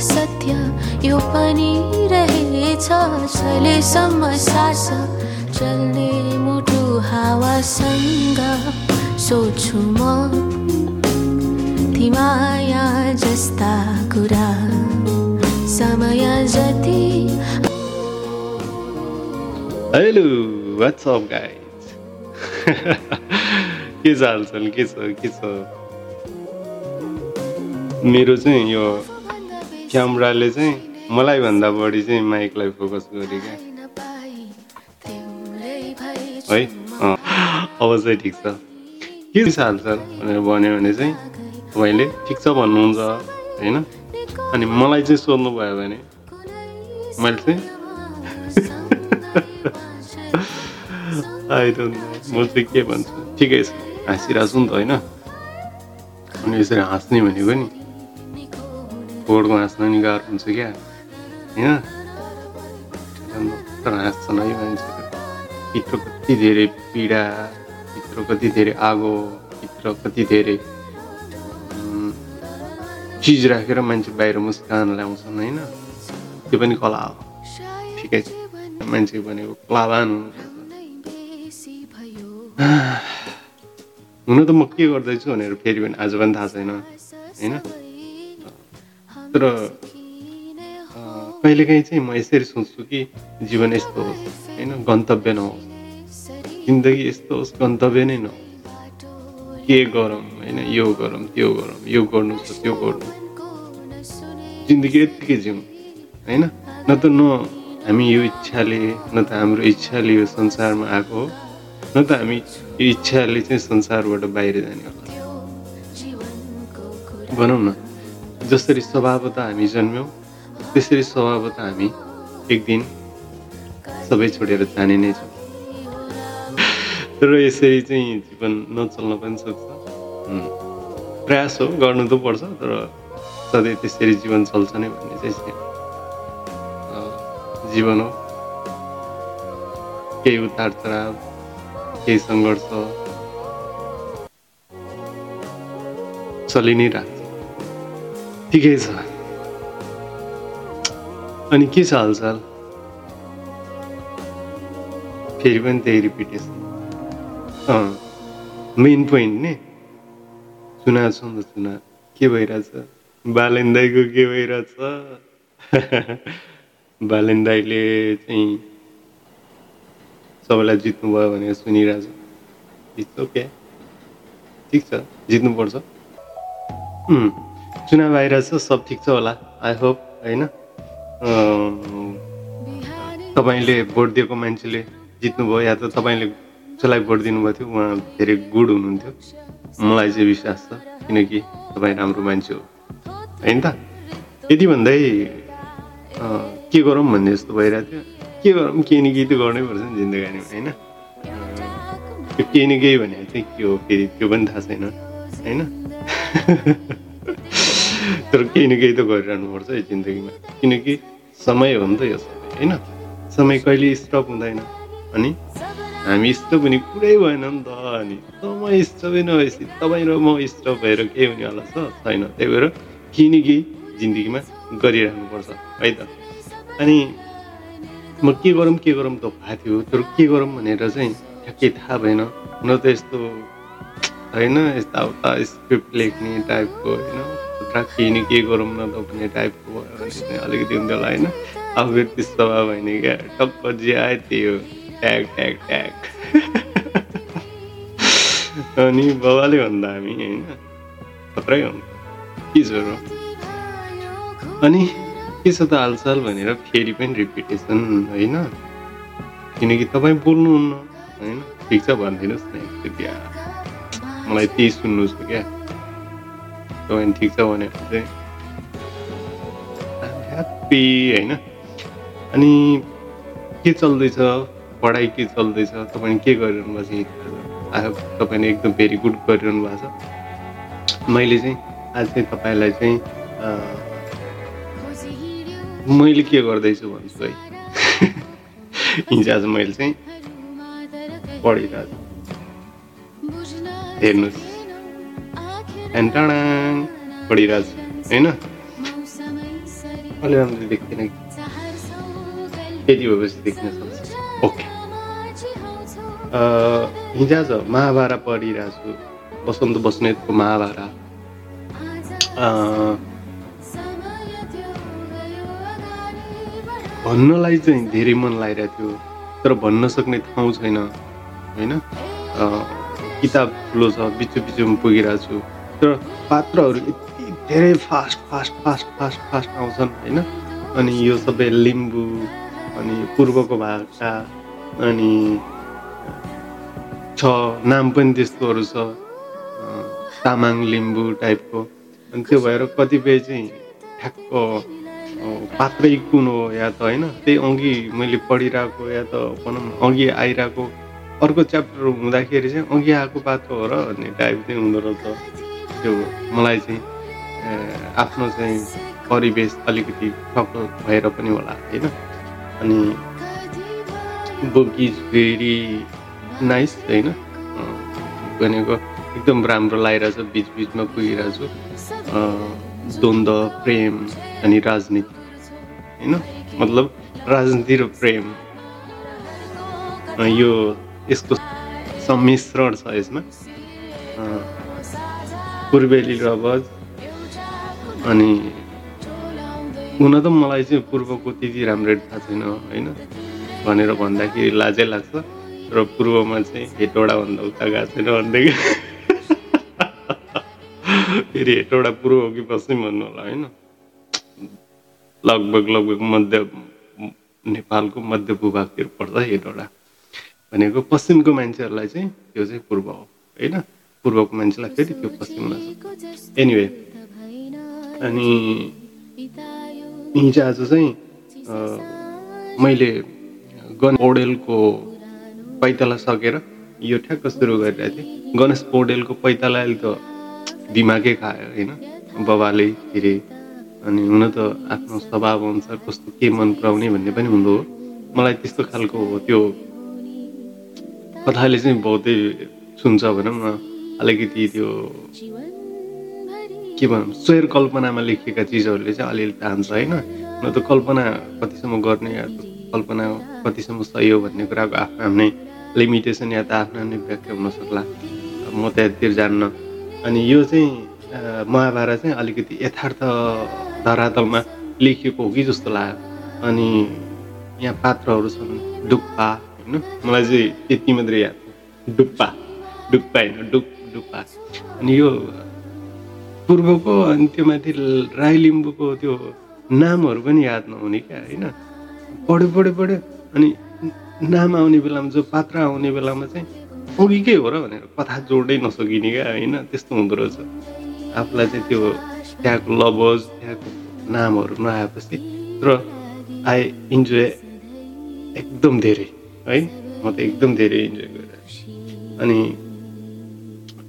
सत्य यो पनि रहेछ। चलेसम्म सास चल्ने मुटु हावासँग सोच्छु म। ती माया जस्ता कुरा समय जति। हेलो वाट्सअप गाइज के छ हालचाल के छ के छ? मेरो चाहिँ यो क्यामराले चाहिँ मलाई भन्दा बढी चाहिँ माइकलाई फोकस गरे क्या। है? अब चाहिँ ठिक छ। के छ हालचाल भनेर भन्यो भने चाहिँ तपाईँले ठिक छ भन्नुहुन्छ होइन? अनि मलाई चाहिँ सोध्नु भयो भने मैले चाहिँ नो म चाहिँ के भन्छु? ठिकै छ। हाँसिरहेको छु नि त होइन? अनि यसरी हाँस्ने भनेको नि। फोहोरको हाँस्न नि गाह्रो हुन्छ क्या। होइन? तर हाँस्छन् है मान्छेहरू भित्र कति धेरै पीडा भित्र कति धेरै आगो भित्र कति धेरै चिज राखेर मान्छे बाहिर मुस्कान ल्याउँछन् होइन? त्यो पनि कला हो। ठिकै छ। मान्छे भनेको कलावान हुन त म के गर्दैछु भनेर फेरि पनि आज पनि थाहा छैन। होइन? तर कहिलेकाहीँ चाहिँ म यसरी सोच्छु कि जीवन यस्तो होस् होइन? गन्तव्य नहोस्। जिन्दगी यस्तो होस् गन्तव्य नै नहोस्। के गरौँ होइन? यो गरौँ त्यो गरौँ यो गर्नु छ त्यो गर्नु जिन्दगी यत्तिकै जिउँ होइन? न त न हामी यो इच्छाले न त हाम्रो इच्छाले यो संसारमा आएको हो। न त हामी यो इच्छाले चाहिँ संसारबाट बाहिर जाने होला भनौँ न। जसरी स्वभावतः हामी जन्म्यौँ त्यसरी स्वभावतः हामी एक दिन सबै छोडेर जाने नै छौँ तर यसरी चाहिँ जीवन नचल्न पनि सक्छ प्रयास हो गर्नु त पर्छ तर सधैँ त्यसरी जीवन चल्छ नै भन्ने चाहिँ जीवन हो केही उतार चढाव केही सङ्घर्ष चलि नै राख्छ ठिकै छ? अनि के छ हालचाल? फेरि पनि त्यही रिपिटेसन अँ मेन पोइन्ट नि? सुनाएको छु नि त सुना के भइरहेछ? बालेन दाईको के भइरहेछ? बालेन दाईले चाहिँ सबैलाई जित्नुभयो भनेर सुनिरहेछ। इट्स ओके ठिक छ। जित्नुपर्छ। चुनाव आइरहेछ सब ठिक छ होला आई होप होइन? तपाईँले भोट दिएको मान्छेले जित्नुभयो या त तपाईँले जसलाई भोट दिनुभएको थियो उहाँ धेरै गुड हुनुहुन्थ्यो। मलाई चाहिँ विश्वास छ किनकि तपाईँ राम्रो मान्छे हो। होइन त? यति भन्दै के गरौँ भन्ने जस्तो भइरहेको थियो। के गरौँ केही न केही त गर्नै पर्छ नि जिन्दगानीमा होइन? त्यो केही न केही भनेको चाहिँ के हो फेरि त्यो पनि थाहा छैन होइन? तर केही न केही त गरिरहनुपर्छ है जिन्दगीमा। किनकि समय हो नि त यो समय होइन? समय कहिले स्टप हुँदैन। अनि हामी स्टप हुने कुरै भएन नि त अनि। समय स्टपै नभएपछि तपाईँ र म स्टप भएर के हुनेवाला छ छैन। त्यही भएर केही न केही जिन्दगीमा गरिराख्नुपर्छ है त? अनि म के गरौँ के गरौँ त भएको थियो। तर के गरौँ भनेर चाहिँ ठ्याक्कै थाहा भएन। न त यस्तो होइन यताउता स्क्रिप्ट लेख्ने टाइपको होइन? केही केही गरौँ न त भन्ने टाइपको भयो भने अलिकति हुन्थ्यो होला होइन। अब फेरि त्यस्तो भयो भने क्या टक्क जे आयो त्यही हो। Tag tag tag. अनि बाबाले भन्दा हामी होइन खत्रै हुन्छ। के छ र? अनि के छ त हालचाल भनेर फेरि पनि रिपिटेसन होइन? किनकि तपाईँ बोल्नुहुन्न होइन? ठिक छ भनिदिनुहोस् न यार। मलाई त्यही सुन्नु छ क्या। तपाईँ ठिक छ भने चाहिँ ह्याप्पी होइन अनि के चल्दैछ पढाइ के चल्दैछ तपाईँ के गरिरहनु भएको छ आई तपाईँले एकदम भेरी गुड गरिरहनु भएको छ मैले चाहिँ आज चाहिँ तपाईँलाई चाहिँ मैले के गर्दैछु भन्छु है हिजो आज मैले चाहिँ पढिरहेको छु हेर्नुहोस् एन्टाडाङ पढिरहेको छु होइन अलि राम्ररी देख्दैन कि यति भएपछि देख्न सक्छ ओके हिजो आज महाभारत पढिरहेको छु बसन्त बस्नेतको महाभारत भन्नलाई चाहिँ धेरै मन लागिरहेको थियो तर भन्न सक्ने ठाउँ छैन होइन किताब ठुलो छ बिचो बिचोमा पुगिरहेको छु तर पात्रहरू यति धेरै fast fast fast fast fast आउँछन् होइन? अनि यो सबै लिम्बू अनि पूर्वको भाषा अनि छ नाम पनि त्यस्तोहरू छ तामाङ लिम्बू टाइपको अनि त्यो भएर कतिपय चाहिँ ठ्याक्क पात्रै कुन हो या त होइन? त्यही अघि मैले पढिरहेको या त भनौँ अघि आइरहेको अर्को च्याप्टर हुँदाखेरि चाहिँ अघि आएको पात्र हो र भन्ने टाइप चाहिँ हुँदो रहेछ। त्यो मलाई चाहिँ आफ्नो चाहिँ परिवेश अलिकति सफल भएर पनि होला होइन? अनि बुक इज भेरी नाइस होइन? भनेको एकदम राम्रो लगाइरहेछ बिचबिचमा पुगिरहेछु। द्वन्द्व प्रेम अनि राजनीति होइन? मतलब राजनीति र प्रेम। यो यसको सम्मिश्रण छ यसमा। पूर्वेली रबज अनि हुन त मलाई चाहिँ पूर्वको त्यति राम्रो थाहा छैन होइन? भनेर भन्दाखेरि लाजै लाग्छ र पूर्वमा चाहिँ हेटौडाभन्दा उता गएको छैन भनेदेखि। फेरि हेटौडा पूर्व हो कि पश्चिम भन्नु होला होइन? लगभग लगभग मध्य नेपालको मध्य भूभागतिर पर्छ हेटौडा भनेको पश्चिमको मान्छेहरूलाई चाहिँ त्यो चाहिँ पूर्व हो होइन? पूर्वको मान्छेलाई फेरि त्यो पश्चिम लाग्छ एनिवे अनि हिजो आज चाहिँ मैले गण पौडेलको पैताला सकेर यो ठ्याक्क सुरु गरिरहेको थिएँ। गणेश पौडेलको पैताला अहिले त दिमागै खायो होइन? बाबाले फेरि अनि हुन त आफ्नो स्वभाव अनुसार कस्तो के मन पराउने भन्ने पनि हुँदो हो। मलाई त्यस्तो खालको त्यो कथाले चाहिँ बहुतै सुन्छ भनौँ न। अलिकति त्यो के भनौँ स्वयर कल्पनामा लेखिएका चिजहरूले चाहिँ अलिअलि तान्छ होइन? न त कल्पना कतिसम्म गर्ने या कल्पना कतिसम्म सही हो भन्ने कुराको आफ्नो आफ्नै लिमिटेसन या त आफ्नो आफ्नै व्याख्या हुनसक्ला। म त्यहाँतिर जान्न। अनि यो चाहिँ महाभारत चाहिँ अलिकति यथार्थ धरातलमा लेखिएको हो कि जस्तो लाग्यो। अनि यहाँ पात्रहरू छन् डुक्पा होइन? मलाई चाहिँ त्यति मात्रै याद डुक्पा डुक्पा होइन? डुक डुक्पा अनि यो पूर्वको अनि त्यो माथि राई लिम्बूको त्यो नामहरू पनि याद नहुने क्या होइन? पढ्यो पढ्यो पढ्यो अनि नाम आउने बेलामा जो पात्र आउने बेलामा चाहिँ अघिकै हो र भनेर कथा जोड्नै नसकिने क्या होइन? त्यस्तो हुँदो रहेछ। आफूलाई चाहिँ त्यो त्यहाँको लभज त्यहाँको नामहरू नआएपछि र आई इन्जोय एकदम धेरै है? म त एकदम धेरै इन्जोय गरेँ अनि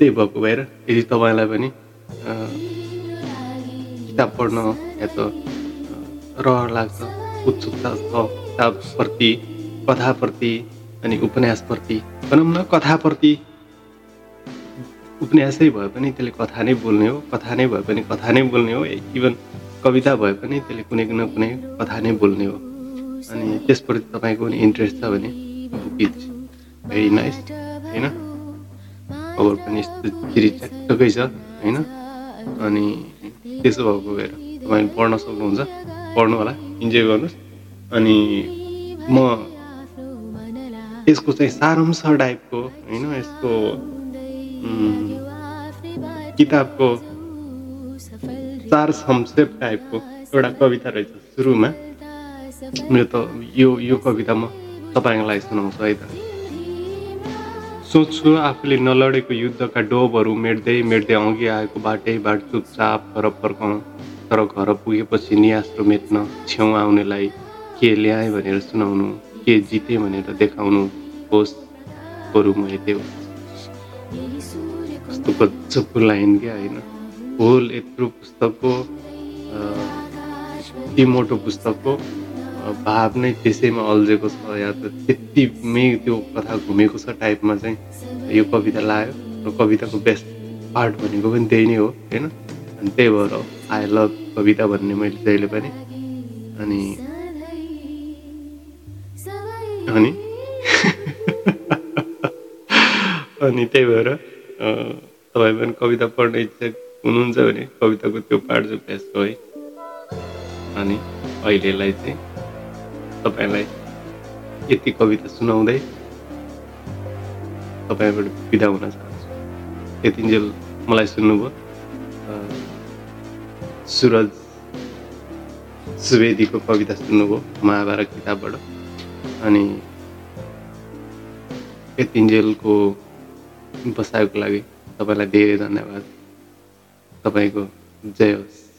त्यही भएको भएर यदि तपाईँलाई पनि किताब पढ्न या त रहर लाग्छ उत्सुकता छ किताबप्रति कथाप्रति अनि उपन्यासप्रति भनौँ न कथाप्रति उपन्यासै भए पनि त्यसले कथा नै बोल्ने हो कथा नै भए पनि कथा नै बोल्ने हो इभन कविता भए पनि त्यसले कुनै न कुनै कथा नै बोल्ने हो। अनि त्यसप्रति तपाईँको पनि इन्ट्रेस्ट छ भने भेरी नाइस होइन? खबर पनि चिरिच्याटकै छ होइन? अनि त्यसो भएको भएर तपाईँले पढ्न सक्नुहुन्छ। पढ्नु होला इन्जोय गर्नुहोस्। अनि म यसको चाहिँ सारांश टाइपको होइन? यसको किताबको चार संक्षेप टाइपको एउटा कविता रहेछ सुरुमा। मेरो त यो यो कविता म तपाईँको लागि सुनाउँछु है त। सोच्छु आफूले नलडेको युद्धका डोबहरू मेट्दै मेट्दै अघि आएको बाटै बाट चुपचाप घर फर्काउँ तर घर पुगेपछि नियास्रो मेट्न छेउ आउनेलाई के ल्याएँ भनेर सुनाउनु के जितेँ भनेर देखाउनु होस् बरु म यतै हो कस्तो गजबको लाइन क्या होइन। होल यत्रो पुस्तकको ती मोटो पुस्तकको भाव नै त्यसैमा अल्झेको छ या त त्यति मे त्यो कथा घुमेको छ टाइपमा चाहिँ यो कविता लाग्यो र कविताको बेस्ट पार्ट भनेको पनि त्यही नै हो होइन? अनि त्यही भएर आई लभ कविता भन्ने मैले जहिले पनि अनि अनि अनि त्यही भएर तपाईँ पनि कविता पढ्ने इच्छा हुनुहुन्छ भने कविताको त्यो पाठ चाहिँ पेसको है। अनि अहिलेलाई चाहिँ तपाईँलाई यति कविता सुनाउँदै तपाईँबाट बिदा हुन चाहन्छु। यतिन्जेल मलाई सुन्नुभयो। सुरज सुवेदीको कविता सुन्नुभयो महाभारत किताबबाट। अनि यतिन्जेलको बसाइको लागि तपाईँलाई धेरै धन्यवाद। तपाईँको जय होस्।